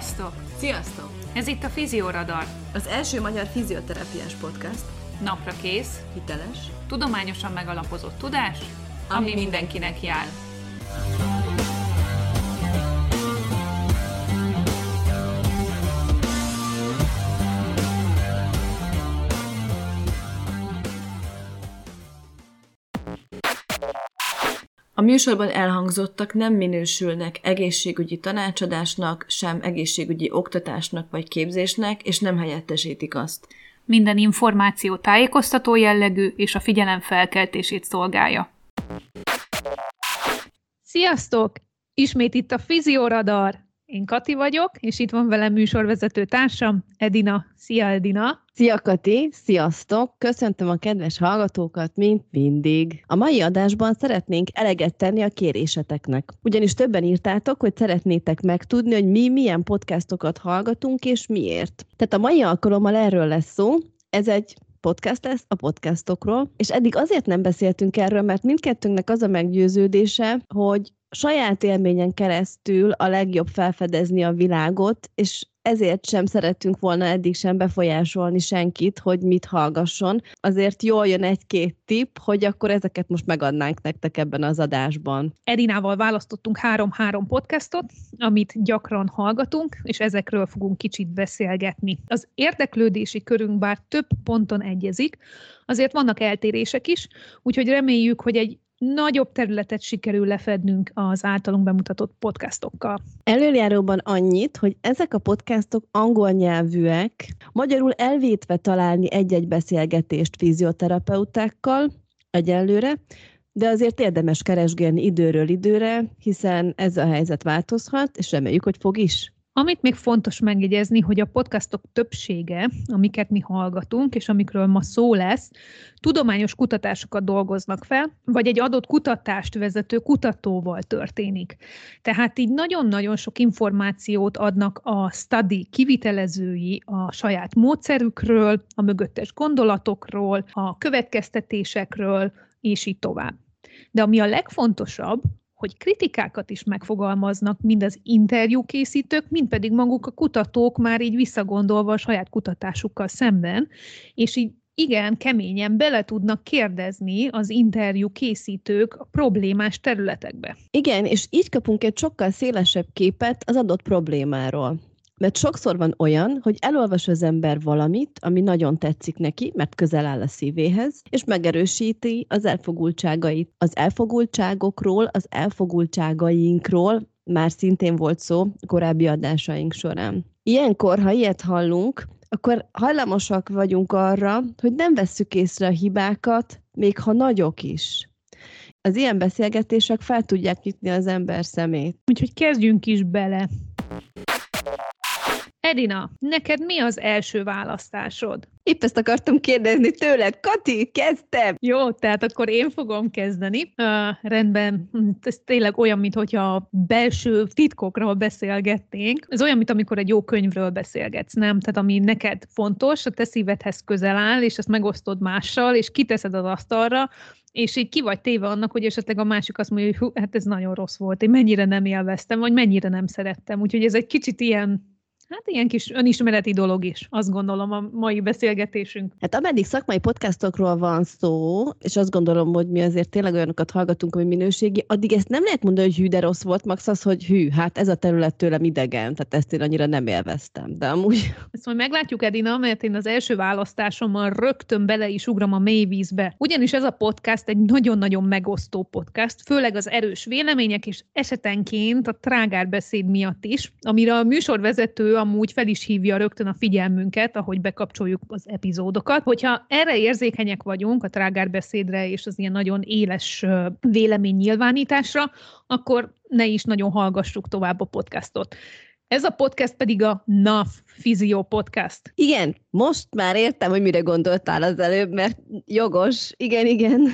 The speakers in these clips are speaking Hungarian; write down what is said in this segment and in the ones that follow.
Sziasztok! Sziasztok! Ez itt a Fizioradar. Az első magyar fizioterápiás podcast. Napra kész, Hiteles. tudományosan megalapozott tudás, Ami ami mindenkinek jár. Műsorban elhangzottak nem minősülnek egészségügyi tanácsadásnak, sem egészségügyi oktatásnak vagy képzésnek, és nem helyettesítik azt. Minden információ tájékoztató jellegű és a figyelem felkeltését szolgálja. Sziasztok! Ismét itt a Fizioradar. Én Kati vagyok, és itt van velem műsorvezető társam, Edina. Szia, Edina! Szia Kati, sziasztok! Köszöntöm a kedves hallgatókat, mint mindig. A mai adásban szeretnénk eleget tenni a kéréseteknek. Ugyanis többen írtátok, hogy szeretnétek megtudni, hogy mi milyen podcastokat hallgatunk, és miért. Tehát a mai alkalommal erről lesz szó. Ez egy podcast lesz a podcastokról, és eddig azért nem beszéltünk erről, mert mindkettőnknek az a meggyőződése, hogy saját élményen keresztül a legjobb felfedezni a világot, és ezért sem szerettünk volna eddig sem befolyásolni senkit, hogy mit hallgasson. Azért jól jön egy-két tipp, hogy akkor ezeket most megadnánk nektek ebben az adásban. Edinával választottunk három-három podcastot, amit gyakran hallgatunk, és ezekről fogunk kicsit beszélgetni. Az érdeklődési körünk bár több ponton egyezik, azért vannak eltérések is, úgyhogy reméljük, hogy egy nagyobb területet sikerül lefednünk az általunk bemutatott podcastokkal. Előjáróban annyit, hogy ezek a podcastok angol nyelvűek, magyarul elvétve találni egy-egy beszélgetést fizioterapeutákkal egyelőre, de azért érdemes keresgélni időről időre, hiszen ez a helyzet változhat, és reméljük, hogy fog is. Amit még fontos megjegyezni, hogy a podcastok többsége, amiket mi hallgatunk, és amikről ma szó lesz, tudományos kutatásokat dolgoznak fel, vagy egy adott kutatást vezető kutatóval történik. Tehát így nagyon-nagyon sok információt adnak a study kivitelezői a saját módszerükről, a mögöttes gondolatokról, a következtetésekről, és így tovább. De ami a legfontosabb, hogy kritikákat is megfogalmaznak mind az interjúkészítők, mind pedig maguk a kutatók már így visszagondolva a saját kutatásukkal szemben, és így igen, keményen bele tudnak kérdezni az interjú készítők a problémás területekbe. Igen, és így kapunk egy sokkal szélesebb képet az adott problémáról. Mert sokszor van olyan, hogy elolvas az ember valamit, ami nagyon tetszik neki, mert közel áll a szívéhez, és megerősíti az elfogultságait. Az elfogultságokról, az elfogultságainkról már szintén volt szó korábbi adásaink során. Ilyenkor, ha ilyet hallunk, akkor hajlamosak vagyunk arra, hogy nem vesszük észre a hibákat, még ha nagyok is. Az ilyen beszélgetések fel tudják nyitni az ember szemét. Úgyhogy kezdjünk is bele. Edina, neked mi az első választásod? Épp ezt akartam kérdezni tőled. Kati, kezdtem! Jó, tehát akkor én fogom kezdeni. Uh, rendben, ez tényleg olyan, mintha a belső titkokról beszélgetnénk. Ez olyan, mint amikor egy jó könyvről beszélgetsz, nem? Tehát ami neked fontos, a te szívedhez közel áll, és ezt megosztod mással, és kiteszed az asztalra, és így ki vagy téve annak, hogy esetleg a másik azt mondja, hogy hú, hát ez nagyon rossz volt, én mennyire nem élveztem, vagy mennyire nem szerettem. Úgyhogy ez egy kicsit ilyen Hát ilyen kis önismereti dolog is, azt gondolom a mai beszélgetésünk. Hát ameddig szakmai podcastokról van szó, és azt gondolom, hogy mi azért tényleg olyanokat hallgatunk, ami minőségi, addig ezt nem lehet mondani, hogy hű, de rossz volt, max az, hogy hű, hát ez a terület tőlem idegen, tehát ezt én annyira nem élveztem, de amúgy... Ezt majd meglátjuk, Edina, mert én az első választásommal rögtön bele is ugrom a mély vízbe. Ugyanis ez a podcast egy nagyon-nagyon megosztó podcast, főleg az erős vélemények és esetenként a trágár beszéd miatt is, amire a műsorvezető amúgy fel is hívja rögtön a figyelmünket, ahogy bekapcsoljuk az epizódokat. Hogyha erre érzékenyek vagyunk, a trágárbeszédre és az ilyen nagyon éles vélemény nyilvánításra, akkor ne is nagyon hallgassuk tovább a podcastot. Ez a podcast pedig a NAF Physio Podcast. Igen, most már értem, hogy mire gondoltál az előbb, mert jogos, igen, igen.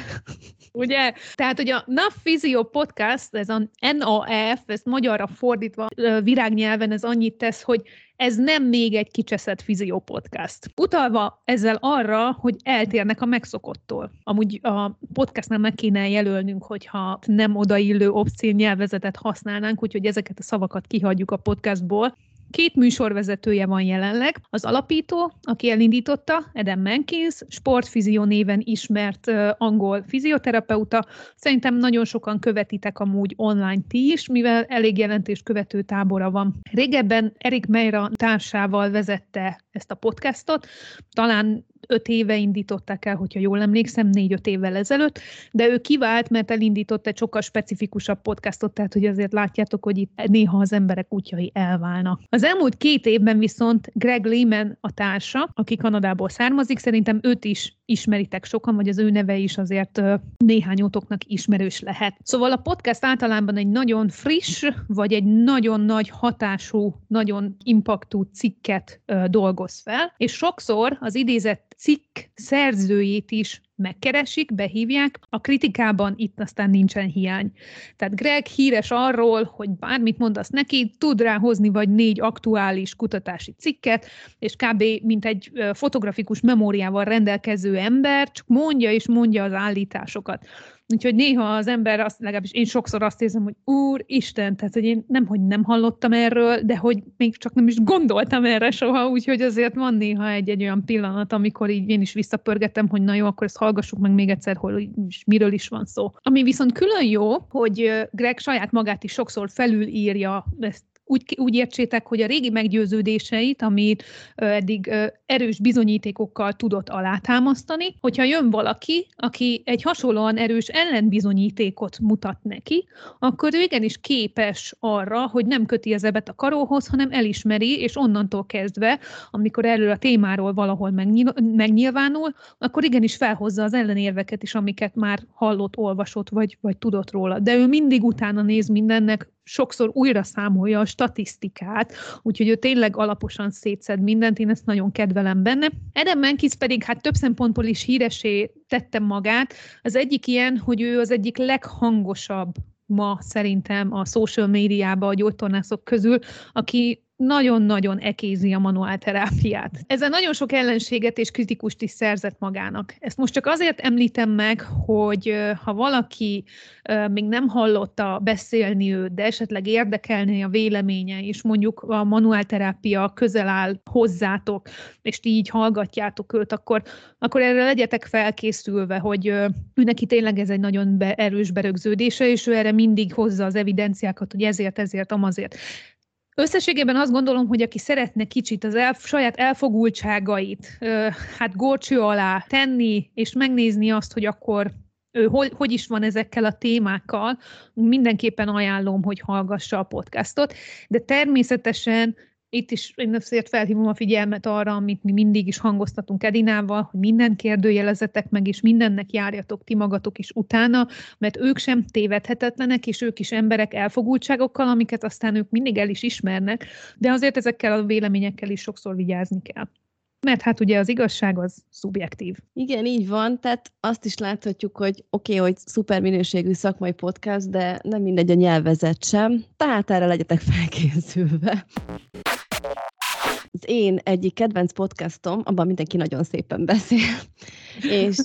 Ugye? Tehát, hogy a NAF Physio Podcast, ez a NAF, ezt magyarra fordítva virágnyelven ez annyit tesz, hogy ez nem még egy kicseszett Physio Podcast. Utalva ezzel arra, hogy eltérnek a megszokottól. Amúgy a podcastnál meg kéne jelölnünk, hogyha nem odaillő obszén nyelvezetet használnánk, úgyhogy ezeket a szavakat kihagyjuk a podcastból, Két műsorvezetője van jelenleg. Az alapító, aki elindította, Adam Menkins, sportfizió néven ismert angol fizioterapeuta. Szerintem nagyon sokan követitek amúgy online ti is, mivel elég jelentés követő tábora van. Régebben Erik Meira társával vezette ezt a podcastot, talán öt éve indították el, hogyha jól emlékszem, négy-öt évvel ezelőtt, de ő kivált, mert elindított egy sokkal specifikusabb podcastot, tehát hogy azért látjátok, hogy itt néha az emberek útjai elválnak. Az elmúlt két évben viszont Greg Lehman a társa, aki Kanadából származik, szerintem őt is ismeritek sokan, vagy az ő neve is azért néhányótoknak ismerős lehet. Szóval a podcast általában egy nagyon friss, vagy egy nagyon nagy hatású, nagyon impaktú cikket dolgoz fel, és sokszor az idézett cikk szerzőjét is megkeresik, behívják, a kritikában itt aztán nincsen hiány. Tehát Greg híres arról, hogy bármit mondasz neki, tud rá hozni vagy négy aktuális kutatási cikket, és kb. mint egy fotografikus memóriával rendelkező ember, csak mondja és mondja az állításokat. Úgyhogy néha az ember, azt, legalábbis én sokszor azt érzem, hogy Úr Isten, tehát hogy én nem, hogy nem hallottam erről, de hogy még csak nem is gondoltam erre soha, úgyhogy azért van néha egy-egy olyan pillanat, amikor így én is visszapörgetem, hogy na jó, akkor ezt hallgassuk meg még egyszer, hogy miről is van szó. Ami viszont külön jó, hogy Greg saját magát is sokszor felülírja ezt úgy, úgy értsétek, hogy a régi meggyőződéseit, amit eddig erős bizonyítékokkal tudott alátámasztani, hogyha jön valaki, aki egy hasonlóan erős ellenbizonyítékot mutat neki, akkor ő igenis képes arra, hogy nem köti az ebet a karóhoz, hanem elismeri, és onnantól kezdve, amikor erről a témáról valahol megnyilvánul, akkor igenis felhozza az ellenérveket is, amiket már hallott, olvasott, vagy, vagy tudott róla. De ő mindig utána néz mindennek, sokszor újra számolja a statisztikát, úgyhogy ő tényleg alaposan szétszed mindent, én ezt nagyon kedvelem benne. Adam Menkis pedig hát több szempontból is híresé tette magát. Az egyik ilyen, hogy ő az egyik leghangosabb ma szerintem a social médiában a gyógytornászok közül, aki nagyon-nagyon ekézi a manuálterápiát. Ezzel nagyon sok ellenséget és kritikust is szerzett magának. Ezt most csak azért említem meg, hogy ha valaki még nem hallotta beszélni őt, de esetleg érdekelné a véleménye, és mondjuk a manuálterápia közel áll hozzátok, és ti így hallgatjátok őt, akkor, akkor erre legyetek felkészülve, hogy ő neki tényleg ez egy nagyon be, erős berögződése, és ő erre mindig hozza az evidenciákat, hogy ezért, ezért, amazért. Összességében azt gondolom, hogy aki szeretne kicsit az el, saját elfogultságait hát górcső alá tenni, és megnézni azt, hogy akkor ő hogy, hogy is van ezekkel a témákkal, mindenképpen ajánlom, hogy hallgassa a podcastot, de természetesen itt is én azért felhívom a figyelmet arra, amit mi mindig is hangoztatunk Edinával, hogy minden kérdőjelezetek meg, és mindennek járjatok ti magatok is utána, mert ők sem tévedhetetlenek, és ők is emberek elfogultságokkal, amiket aztán ők mindig el is ismernek, de azért ezekkel a véleményekkel is sokszor vigyázni kell. Mert hát ugye az igazság az szubjektív. Igen, így van, tehát azt is láthatjuk, hogy oké, okay, hogy szuper minőségű szakmai podcast, de nem mindegy a nyelvezet sem, tehát erre legyetek felkészülve az én egyik kedvenc podcastom, abban mindenki nagyon szépen beszél, és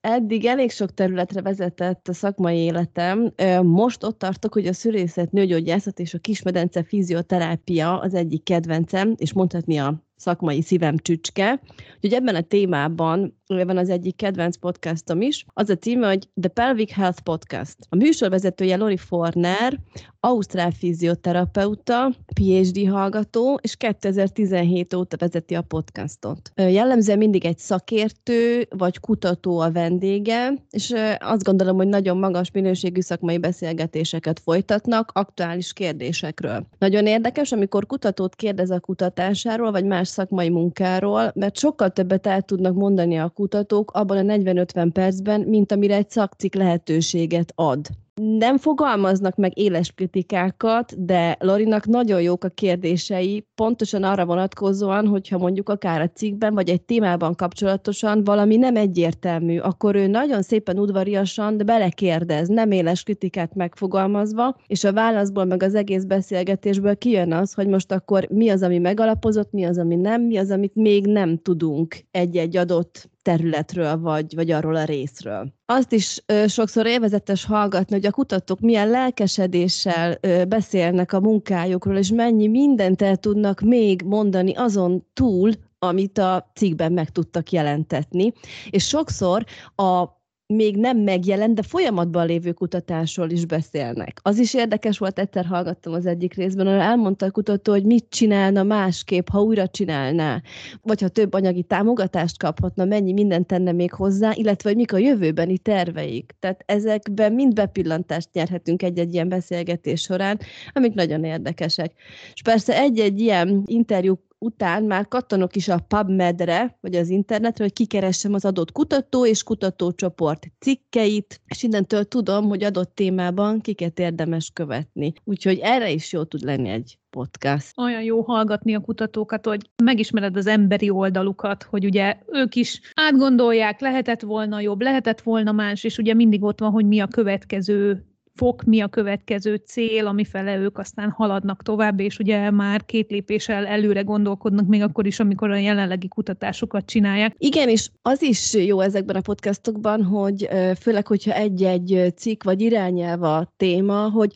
eddig elég sok területre vezetett a szakmai életem. Most ott tartok, hogy a szülészet, nőgyógyászat és a kismedence fizioterápia az egyik kedvencem, és mondhatni a szakmai szívem csücske. Úgyhogy ebben a témában van az egyik kedvenc podcastom is. Az a címe, hogy The Pelvic Health Podcast. A műsorvezetője Lori Forner, ausztrál fizioterapeuta, PhD hallgató, és 2017 óta vezeti a podcastot. Jellemzően mindig egy szakértő vagy kutató a vendége, és azt gondolom, hogy nagyon magas minőségű szakmai beszélgetéseket folytatnak aktuális kérdésekről. Nagyon érdekes, amikor kutatót kérdez a kutatásáról, vagy más szakmai munkáról, mert sokkal többet el tudnak mondani a kutatók abban a 40-50 percben, mint amire egy szakcik lehetőséget ad nem fogalmaznak meg éles kritikákat, de Lorinak nagyon jók a kérdései, pontosan arra vonatkozóan, hogyha mondjuk akár a cikkben, vagy egy témában kapcsolatosan valami nem egyértelmű, akkor ő nagyon szépen udvariasan, de belekérdez, nem éles kritikát megfogalmazva, és a válaszból, meg az egész beszélgetésből kijön az, hogy most akkor mi az, ami megalapozott, mi az, ami nem, mi az, amit még nem tudunk egy-egy adott területről, vagy, vagy arról a részről. Azt is ö, sokszor élvezetes hallgatni, hogy a kutatók milyen lelkesedéssel ö, beszélnek a munkájukról, és mennyi mindent el tudnak még mondani azon túl, amit a cikkben meg tudtak jelentetni. És sokszor a még nem megjelent, de folyamatban lévő kutatásról is beszélnek. Az is érdekes volt, egyszer hallgattam az egyik részben, ahol elmondta a kutató, hogy mit csinálna másképp, ha újra csinálná, vagy ha több anyagi támogatást kaphatna, mennyi mindent tenne még hozzá, illetve hogy mik a jövőbeni terveik. Tehát ezekben mind bepillantást nyerhetünk egy-egy ilyen beszélgetés során, amik nagyon érdekesek. És persze egy-egy ilyen interjú után már kattanok is a PubMed-re, vagy az internetre, hogy kikeressem az adott kutató és kutatócsoport cikkeit, és innentől tudom, hogy adott témában kiket érdemes követni. Úgyhogy erre is jó tud lenni egy podcast. Olyan jó hallgatni a kutatókat, hogy megismered az emberi oldalukat, hogy ugye ők is átgondolják, lehetett volna jobb, lehetett volna más, és ugye mindig ott van, hogy mi a következő fok, mi a következő cél, amifele ők aztán haladnak tovább, és ugye már két lépéssel előre gondolkodnak, még akkor is, amikor a jelenlegi kutatásokat csinálják. Igen, és az is jó ezekben a podcastokban, hogy főleg, hogyha egy-egy cikk vagy irányelv a téma, hogy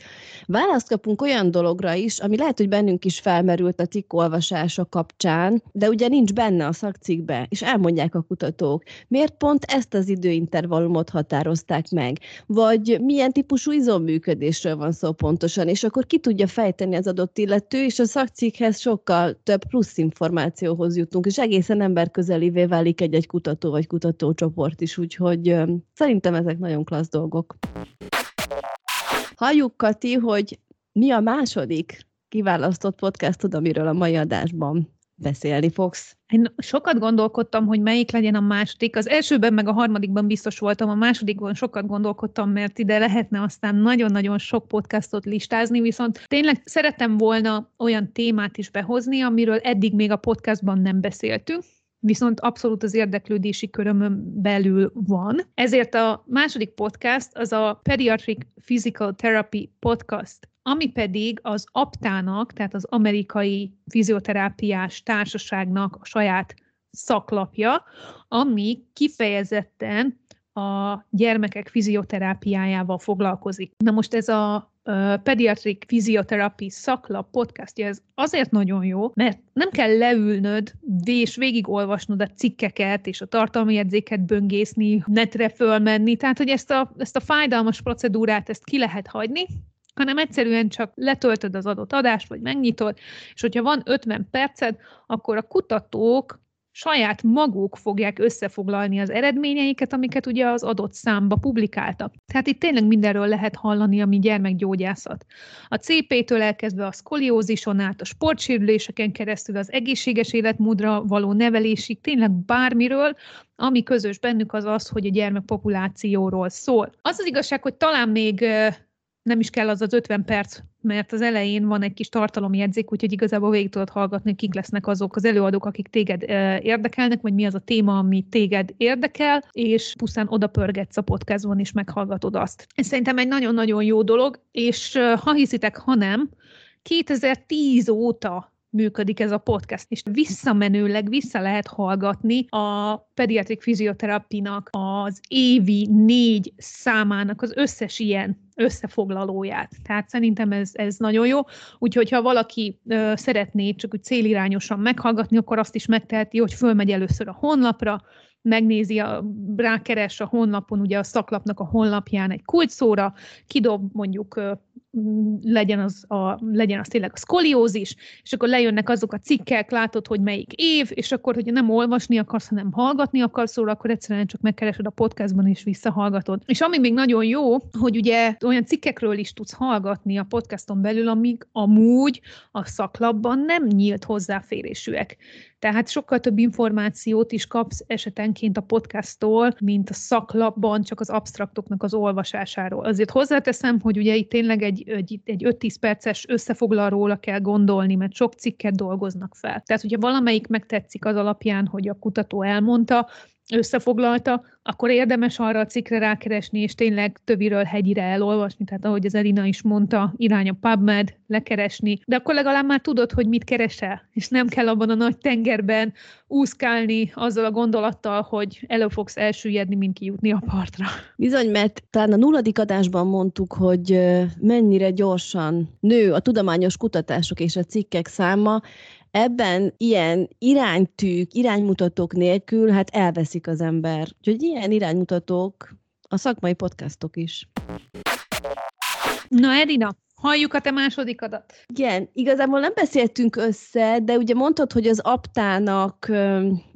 választ kapunk olyan dologra is, ami lehet, hogy bennünk is felmerült a cikk olvasása kapcsán, de ugye nincs benne a szakcikkbe, és elmondják a kutatók, miért pont ezt az időintervallumot határozták meg, vagy milyen típusú izom működésről van szó pontosan, és akkor ki tudja fejteni az adott illető, és a szakcikkhez sokkal több plusz információhoz jutunk, és egészen emberközelivé válik egy-egy kutató vagy kutatócsoport is, úgyhogy szerintem ezek nagyon klassz dolgok. Halljuk, Kati, hogy mi a második kiválasztott podcastod, amiről a mai adásban beszélni fogsz. Én sokat gondolkodtam, hogy melyik legyen a második. Az elsőben meg a harmadikban biztos voltam, a másodikban sokat gondolkodtam, mert ide lehetne aztán nagyon-nagyon sok podcastot listázni, viszont tényleg szerettem volna olyan témát is behozni, amiről eddig még a podcastban nem beszéltünk, viszont abszolút az érdeklődési körömön belül van. Ezért a második podcast az a Pediatric Physical Therapy Podcast ami pedig az aptának, tehát az amerikai fizioterápiás társaságnak a saját szaklapja, ami kifejezetten a gyermekek fizioterápiájával foglalkozik. Na most ez a Pediatric Physiotherapy szaklap podcastja, ez azért nagyon jó, mert nem kell leülnöd és végigolvasnod a cikkeket és a tartalmi jegyzéket böngészni, netre fölmenni, tehát hogy ezt a, ezt a fájdalmas procedúrát ezt ki lehet hagyni, hanem egyszerűen csak letöltöd az adott adást, vagy megnyitod, és hogyha van 50 perced, akkor a kutatók saját maguk fogják összefoglalni az eredményeiket, amiket ugye az adott számba publikáltak. Tehát itt tényleg mindenről lehet hallani, ami gyermekgyógyászat. A CP-től elkezdve a szkoliózison át, a sportsérüléseken keresztül az egészséges életmódra való nevelésig, tényleg bármiről, ami közös bennük az az, hogy a gyermekpopulációról szól. Az az igazság, hogy talán még nem is kell az az 50 perc, mert az elején van egy kis tartalomjegyzék, úgyhogy igazából végig tudod hallgatni, kik lesznek azok az előadók, akik téged érdekelnek, vagy mi az a téma, ami téged érdekel, és pusztán oda pörgetsz a podcastban, és meghallgatod azt. Ez szerintem egy nagyon-nagyon jó dolog, és ha hiszitek, ha nem, 2010 óta működik ez a podcast, és visszamenőleg vissza lehet hallgatni a pediatrik fizioterapinak az évi négy számának az összes ilyen összefoglalóját. Tehát szerintem ez, ez nagyon jó. Úgyhogy ha valaki ö, szeretné csak úgy célirányosan meghallgatni, akkor azt is megteheti, hogy fölmegy először a honlapra, megnézi, a, rákeres a honlapon, ugye a szaklapnak a honlapján egy kulcsszóra, kidob mondjuk legyen az, a, legyen az tényleg a szkoliózis, és akkor lejönnek azok a cikkek, látod, hogy melyik év, és akkor, hogyha nem olvasni akarsz, hanem hallgatni akarsz szóra, akkor egyszerűen csak megkeresed a podcastban és visszahallgatod. És ami még nagyon jó, hogy ugye olyan cikkekről is tudsz hallgatni a podcaston belül, amíg amúgy a szaklapban nem nyílt hozzáférésűek. Tehát sokkal több információt is kapsz esetenként a podcasttól, mint a szaklapban csak az abstraktoknak az olvasásáról. Azért hozzáteszem, hogy ugye itt tényleg egy, egy, egy 5-10 perces összefoglalóra kell gondolni, mert sok cikket dolgoznak fel. Tehát, hogyha valamelyik megtetszik az alapján, hogy a kutató elmondta, összefoglalta, akkor érdemes arra a cikkre rákeresni, és tényleg töviről hegyire elolvasni, tehát ahogy az Elina is mondta, irány a PubMed, lekeresni, de akkor legalább már tudod, hogy mit keresel, és nem kell abban a nagy tengerben úszkálni azzal a gondolattal, hogy elő fogsz elsüllyedni, mint kijutni a partra. Bizony, mert talán a nulladik adásban mondtuk, hogy mennyire gyorsan nő a tudományos kutatások és a cikkek száma, ebben ilyen iránytűk, iránymutatók nélkül hát elveszik az ember. Úgyhogy ilyen iránymutatók a szakmai podcastok is. Na Edina, Halljuk a te másodikadat. Igen, igazából nem beszéltünk össze, de ugye mondtad, hogy az Aptának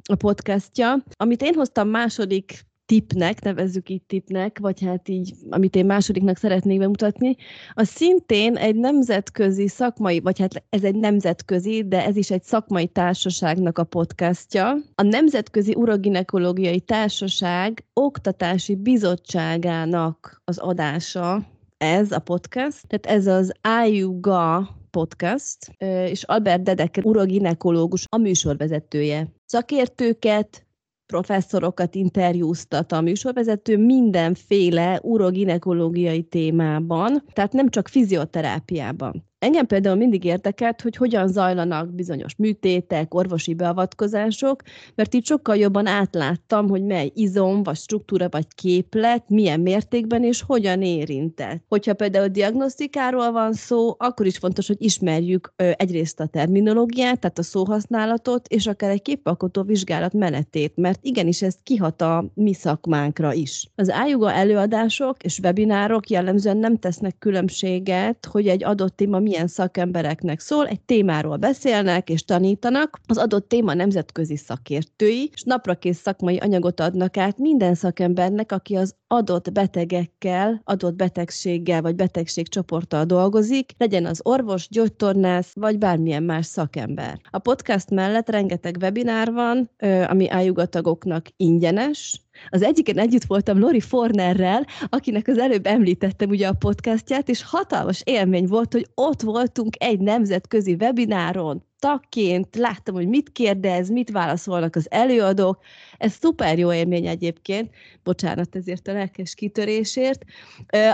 a podcastja, amit én hoztam második tipnek, nevezzük itt tipnek, vagy hát így, amit én másodiknak szeretnék bemutatni, az szintén egy nemzetközi szakmai, vagy hát ez egy nemzetközi, de ez is egy szakmai társaságnak a podcastja. A Nemzetközi Uroginekológiai Társaság Oktatási Bizottságának az adása, ez a podcast, tehát ez az IUGA podcast, és Albert Dedeker uroginekológus, a műsorvezetője. Szakértőket, professzorokat interjúztat a műsorvezető mindenféle uroginekológiai témában, tehát nem csak fizioterápiában. Engem például mindig érdekelt, hogy hogyan zajlanak bizonyos műtétek, orvosi beavatkozások, mert itt sokkal jobban átláttam, hogy mely izom, vagy struktúra, vagy képlet, milyen mértékben és hogyan érintett. Hogyha például diagnosztikáról van szó, akkor is fontos, hogy ismerjük egyrészt a terminológiát, tehát a szóhasználatot, és akár egy képalkotó vizsgálat menetét, mert igenis ez kihat a mi szakmánkra is. Az ájuga előadások és webinárok jellemzően nem tesznek különbséget, hogy egy adott téma milyen szakembereknek szól, egy témáról beszélnek és tanítanak, az adott téma nemzetközi szakértői, és naprakész szakmai anyagot adnak át minden szakembernek, aki az adott betegekkel, adott betegséggel vagy betegségcsoporttal dolgozik, legyen az orvos, gyógytornász vagy bármilyen más szakember. A podcast mellett rengeteg webinár van, ami ájugatagoknak ingyenes, az egyiken együtt voltam Lori Fornerrel, akinek az előbb említettem ugye a podcastját, és hatalmas élmény volt, hogy ott voltunk egy nemzetközi webináron, tagként, láttam, hogy mit kérdez, mit válaszolnak az előadók. Ez szuper jó élmény egyébként. Bocsánat ezért a lelkes kitörésért.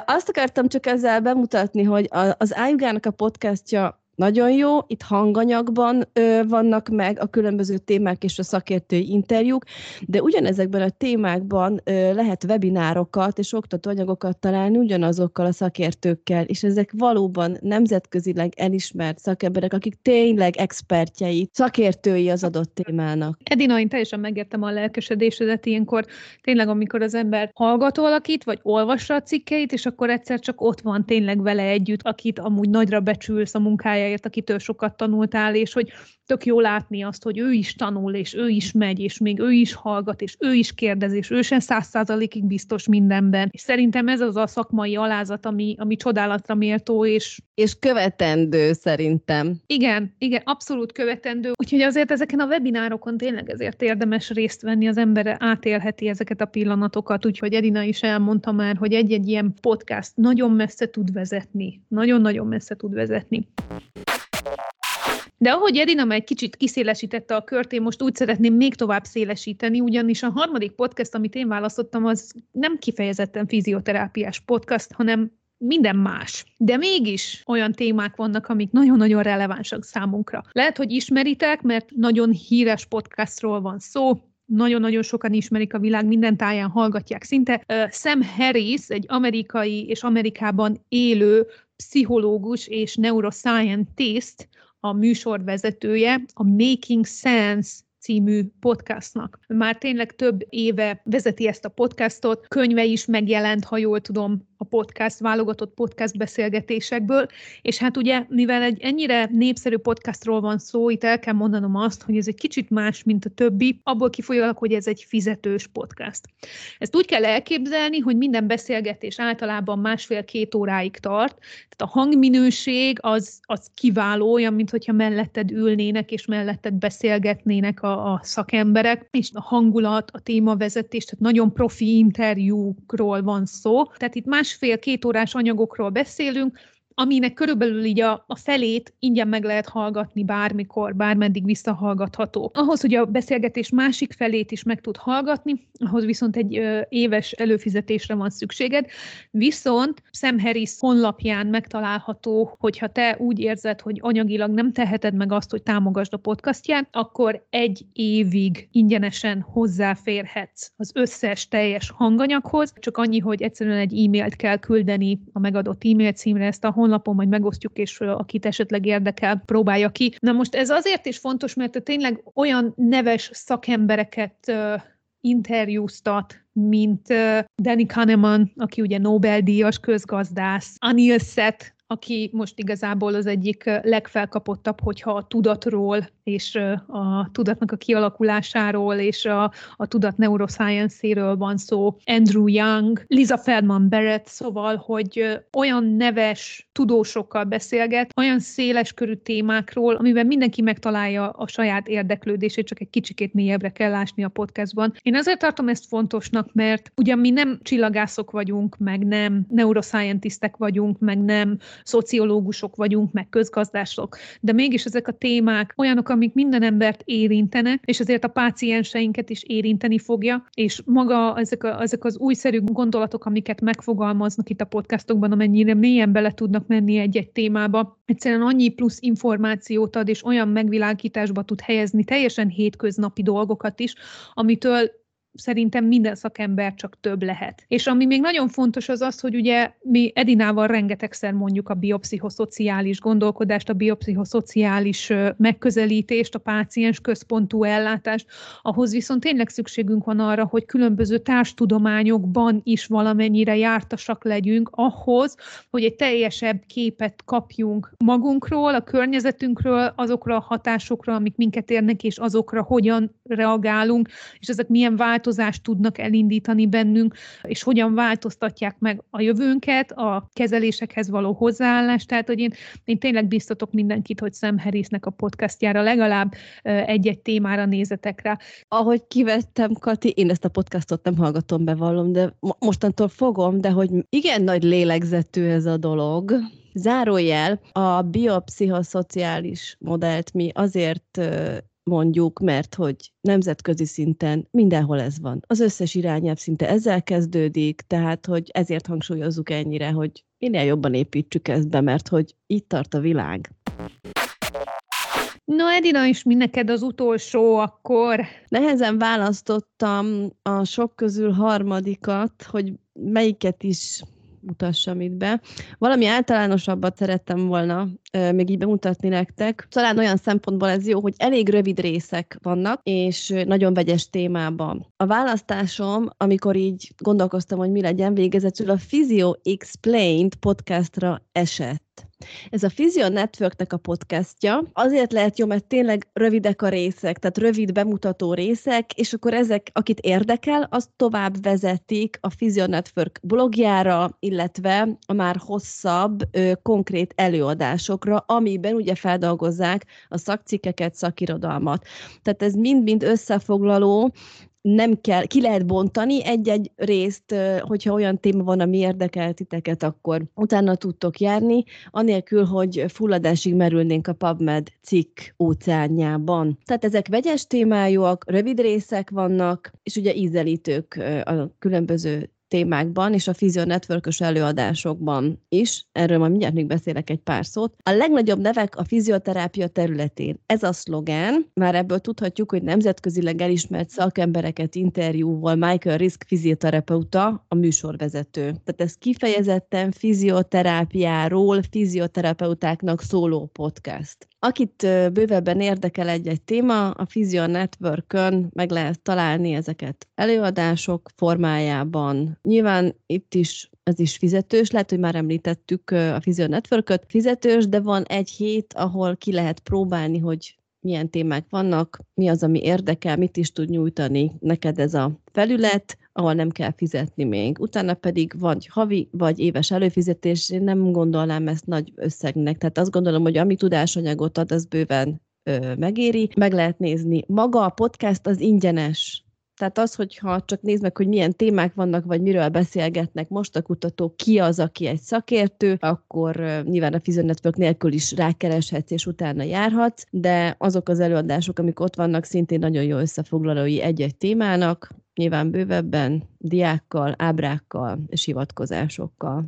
Azt akartam csak ezzel bemutatni, hogy az Ájugának a podcastja nagyon jó, itt hanganyagban ö, vannak meg a különböző témák és a szakértői interjúk, de ugyanezekben a témákban ö, lehet webinárokat és oktatóanyagokat találni ugyanazokkal a szakértőkkel, és ezek valóban nemzetközileg elismert szakemberek, akik tényleg expertjei, szakértői az adott témának. Edina, én teljesen megértem a lelkesedésedet ilyenkor, tényleg amikor az ember hallgat valakit, vagy olvassa a cikkeit, és akkor egyszer csak ott van tényleg vele együtt, akit amúgy nagyra becsülsz a munkája munkájáért, akitől sokat tanultál, és hogy tök jó látni azt, hogy ő is tanul, és ő is megy, és még ő is hallgat, és ő is kérdez, és ő sem száz százalékig biztos mindenben. És szerintem ez az a szakmai alázat, ami, ami csodálatra méltó, és... És követendő szerintem. Igen, igen, abszolút követendő. Úgyhogy azért ezeken a webinárokon tényleg ezért érdemes részt venni, az ember átélheti ezeket a pillanatokat, úgyhogy Edina is elmondta már, hogy egy-egy ilyen podcast nagyon messze tud vezetni. Nagyon-nagyon messze tud vezetni. De ahogy Edina már egy kicsit kiszélesítette a kört, én most úgy szeretném még tovább szélesíteni, ugyanis a harmadik podcast, amit én választottam, az nem kifejezetten fizioterápiás podcast, hanem minden más. De mégis olyan témák vannak, amik nagyon-nagyon relevánsak számunkra. Lehet, hogy ismeritek, mert nagyon híres podcastról van szó, nagyon-nagyon sokan ismerik a világ minden táján, hallgatják szinte. Sam Harris, egy amerikai és Amerikában élő pszichológus és neuroscientist, a műsorvezetője, a Making Sense című podcastnak. Már tényleg több éve vezeti ezt a podcastot, könyve is megjelent, ha jól tudom, a podcast, válogatott podcast beszélgetésekből, és hát ugye, mivel egy ennyire népszerű podcastról van szó, itt el kell mondanom azt, hogy ez egy kicsit más, mint a többi, abból kifolyólag, hogy ez egy fizetős podcast. Ezt úgy kell elképzelni, hogy minden beszélgetés általában másfél-két óráig tart, tehát a hangminőség az, az kiváló, olyan, mint hogyha melletted ülnének, és melletted beszélgetnének a, a szakemberek, és a hangulat, a témavezetés, tehát nagyon profi interjúkról van szó. Tehát itt más másfél-két órás anyagokról beszélünk, aminek körülbelül így a, a felét ingyen meg lehet hallgatni bármikor, bármeddig visszahallgatható. Ahhoz, hogy a beszélgetés másik felét is meg tud hallgatni, ahhoz viszont egy ö, éves előfizetésre van szükséged, viszont Sam Harris honlapján megtalálható, hogyha te úgy érzed, hogy anyagilag nem teheted meg azt, hogy támogasd a podcastját, akkor egy évig ingyenesen hozzáférhetsz az összes teljes hanganyaghoz, csak annyi, hogy egyszerűen egy e-mailt kell küldeni a megadott e-mail címre, ezt a honlapon majd megosztjuk, és akit esetleg érdekel, próbálja ki. Na most ez azért is fontos, mert tényleg olyan neves szakembereket interjúztat, mint Danny Kahneman, aki ugye Nobel-díjas közgazdász, Anil Seth, aki most igazából az egyik legfelkapottabb, hogyha a tudatról és a tudatnak a kialakulásáról és a, a tudat neuroscience-éről van szó, Andrew Young, Lisa Feldman Barrett, szóval, hogy olyan neves tudósokkal beszélget, olyan széles körű témákról, amiben mindenki megtalálja a saját érdeklődését, csak egy kicsikét mélyebbre kell lásni a podcastban. Én azért tartom ezt fontosnak, mert ugyan mi nem csillagászok vagyunk, meg nem neuroscientistek vagyunk, meg nem szociológusok vagyunk, meg közgazdások, de mégis ezek a témák olyanok, amik minden embert érintenek, és azért a pácienseinket is érinteni fogja, és maga ezek, a, ezek az újszerű gondolatok, amiket megfogalmaznak itt a podcastokban, amennyire mélyen bele tudnak menni egy-egy témába, egyszerűen annyi plusz információt ad, és olyan megvilágításba tud helyezni teljesen hétköznapi dolgokat is, amitől szerintem minden szakember csak több lehet. És ami még nagyon fontos az az, hogy ugye mi Edinával rengetegszer mondjuk a biopszichoszociális gondolkodást, a biopszichoszociális megközelítést, a páciens központú ellátást, ahhoz viszont tényleg szükségünk van arra, hogy különböző társtudományokban is valamennyire jártasak legyünk ahhoz, hogy egy teljesebb képet kapjunk magunkról, a környezetünkről, azokra a hatásokra, amik minket érnek, és azokra hogyan reagálunk, és ezek milyen vált változást tudnak elindítani bennünk, és hogyan változtatják meg a jövőnket, a kezelésekhez való hozzáállást. Tehát, hogy én, én tényleg biztatok mindenkit, hogy Sam a podcastjára legalább egy-egy témára nézetek rá. Ahogy kivettem, Kati, én ezt a podcastot nem hallgatom, bevallom, de mostantól fogom, de hogy igen nagy lélegzetű ez a dolog, Zárójel, a biopszichoszociális modellt mi azért mondjuk, mert hogy nemzetközi szinten mindenhol ez van. Az összes irányelv szinte ezzel kezdődik, tehát hogy ezért hangsúlyozzuk ennyire, hogy minél jobban építsük ezt be, mert hogy itt tart a világ. No, Edina, is mi neked az utolsó akkor? Nehezen választottam a sok közül harmadikat, hogy melyiket is mutassam itt be. Valami általánosabbat szerettem volna euh, még így bemutatni nektek. Talán olyan szempontból ez jó, hogy elég rövid részek vannak, és nagyon vegyes témában. A választásom, amikor így gondolkoztam, hogy mi legyen végezetül, a Physio Explained podcastra esett. Ez a Physio Networknek a podcastja. Azért lehet jó, mert tényleg rövidek a részek, tehát rövid bemutató részek, és akkor ezek, akit érdekel, az tovább vezetik a Physio Network blogjára, illetve a már hosszabb, ö, konkrét előadásokra, amiben ugye feldolgozzák a szakcikkeket, szakirodalmat. Tehát ez mind-mind összefoglaló, nem kell, ki lehet bontani egy-egy részt, hogyha olyan téma van, ami érdekel titeket, akkor utána tudtok járni, anélkül, hogy fulladásig merülnénk a PubMed cikk óceánjában. Tehát ezek vegyes témájúak, rövid részek vannak, és ugye ízelítők a különböző témákban és a Physio network előadásokban is, erről majd mindjárt még beszélek egy pár szót. A legnagyobb nevek a fizioterápia területén. Ez a szlogán, már ebből tudhatjuk, hogy nemzetközileg elismert szakembereket interjúval Michael Risk fizioterapeuta, a műsorvezető. Tehát ez kifejezetten fizioterápiáról, fizioterapeutáknak szóló podcast. Akit bővebben érdekel egy-egy téma, a Physio Network-ön meg lehet találni ezeket előadások formájában. Nyilván itt is ez is fizetős, lehet, hogy már említettük a Physio network fizetős, de van egy hét, ahol ki lehet próbálni, hogy milyen témák vannak, mi az, ami érdekel, mit is tud nyújtani neked ez a felület, ahol nem kell fizetni még. Utána pedig vagy havi, vagy éves előfizetés, én nem gondolnám ezt nagy összegnek. Tehát azt gondolom, hogy ami tudásanyagot ad, az bőven ö, megéri. Meg lehet nézni. Maga a podcast az ingyenes Tehát az, hogyha csak nézd meg, hogy milyen témák vannak, vagy miről beszélgetnek most a kutatók, ki az, aki egy szakértő, akkor nyilván a Fusion nélkül is rákereshetsz, és utána járhatsz, de azok az előadások, amik ott vannak, szintén nagyon jó összefoglalói egy-egy témának, nyilván bővebben, diákkal, ábrákkal és hivatkozásokkal.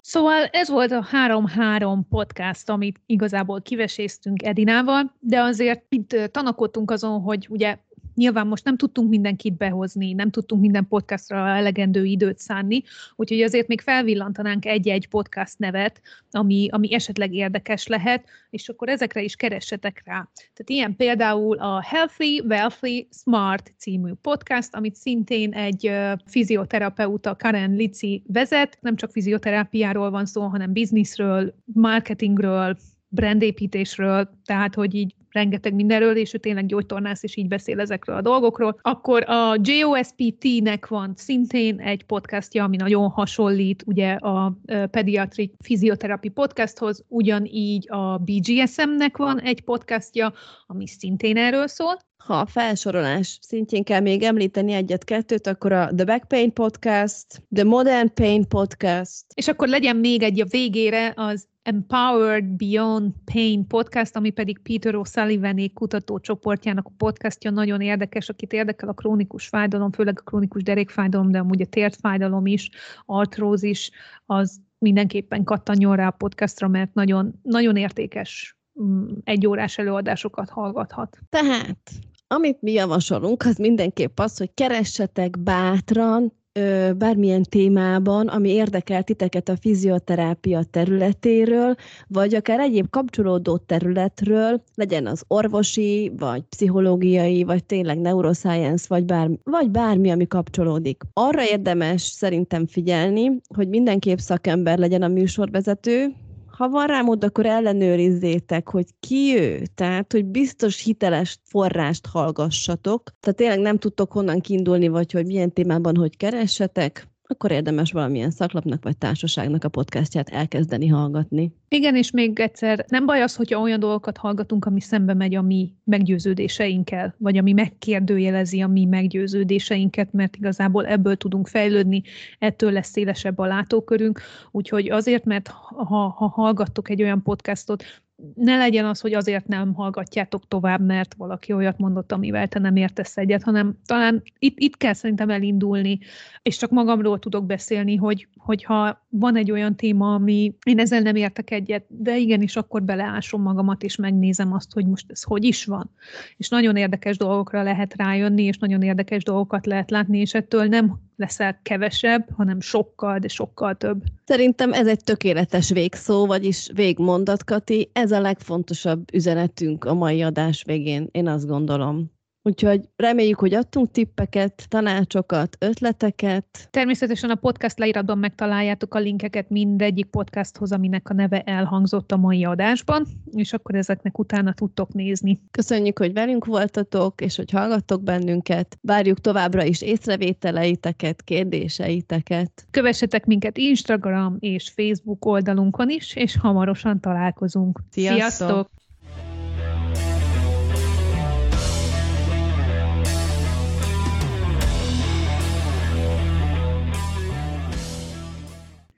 Szóval ez volt a 3-3 podcast, amit igazából kiveséztünk Edinával, de azért itt tanakodtunk azon, hogy ugye Nyilván most nem tudtunk mindenkit behozni, nem tudtunk minden podcastra elegendő időt szánni, úgyhogy azért még felvillantanánk egy-egy podcast nevet, ami, ami esetleg érdekes lehet, és akkor ezekre is keressetek rá. Tehát ilyen például a Healthy, Wealthy, Smart című podcast, amit szintén egy fizioterapeuta Karen Lici vezet, nem csak fizioterápiáról van szó, hanem bizniszről, marketingről, brandépítésről, tehát hogy így rengeteg mindenről, és ő tényleg gyógytornász, és így beszél ezekről a dolgokról. Akkor a JOSPT-nek van szintén egy podcastja, ami nagyon hasonlít ugye a Pediatric Physiotherapy podcasthoz, ugyanígy a BGSM-nek van egy podcastja, ami szintén erről szól. Ha a felsorolás szintjén kell még említeni egyet-kettőt, akkor a The Back Pain Podcast, The Modern Pain Podcast. És akkor legyen még egy a végére az Empowered Beyond Pain podcast, ami pedig Peter O'Sullivan kutatócsoportjának a podcastja, nagyon érdekes, akit érdekel a krónikus fájdalom, főleg a krónikus derékfájdalom, de amúgy a tértfájdalom is, artrózis, az mindenképpen kattanjon rá a podcastra, mert nagyon, nagyon értékes mm, egyórás előadásokat hallgathat. Tehát, amit mi javasolunk, az mindenképp az, hogy keressetek bátran bármilyen témában, ami érdekel titeket a fizioterápia területéről, vagy akár egyéb kapcsolódó területről, legyen az orvosi, vagy pszichológiai, vagy tényleg neuroscience, vagy, bár, vagy bármi, ami kapcsolódik. Arra érdemes szerintem figyelni, hogy mindenképp szakember legyen a műsorvezető, ha van rá mód, akkor ellenőrizzétek, hogy ki ő, tehát, hogy biztos hiteles forrást hallgassatok. Tehát tényleg nem tudtok honnan kiindulni, vagy hogy milyen témában hogy keressetek, akkor érdemes valamilyen szaklapnak vagy társaságnak a podcastját elkezdeni hallgatni. Igen, és még egyszer, nem baj az, hogyha olyan dolgokat hallgatunk, ami szembe megy a mi meggyőződéseinkkel, vagy ami megkérdőjelezi a mi meggyőződéseinket, mert igazából ebből tudunk fejlődni, ettől lesz szélesebb a látókörünk, úgyhogy azért, mert ha, ha hallgattok egy olyan podcastot, ne legyen az, hogy azért nem hallgatjátok tovább, mert valaki olyat mondott, amivel te nem értesz egyet, hanem talán itt, itt kell szerintem elindulni, és csak magamról tudok beszélni, hogy, hogyha van egy olyan téma, ami én ezzel nem értek egyet, de igenis akkor beleásom magamat, és megnézem azt, hogy most ez hogy is van. És nagyon érdekes dolgokra lehet rájönni, és nagyon érdekes dolgokat lehet látni, és ettől nem leszel kevesebb, hanem sokkal, de sokkal több. Szerintem ez egy tökéletes végszó, vagyis végmondat, Kati. Ez a legfontosabb üzenetünk a mai adás végén, én azt gondolom. Úgyhogy reméljük, hogy adtunk tippeket, tanácsokat, ötleteket. Természetesen a podcast leíratban megtaláljátok a linkeket mindegyik podcasthoz, aminek a neve elhangzott a mai adásban, és akkor ezeknek utána tudtok nézni. Köszönjük, hogy velünk voltatok, és hogy hallgattok bennünket. Várjuk továbbra is észrevételeiteket, kérdéseiteket. Kövessetek minket Instagram és Facebook oldalunkon is, és hamarosan találkozunk. Sziasztok! Sziasztok!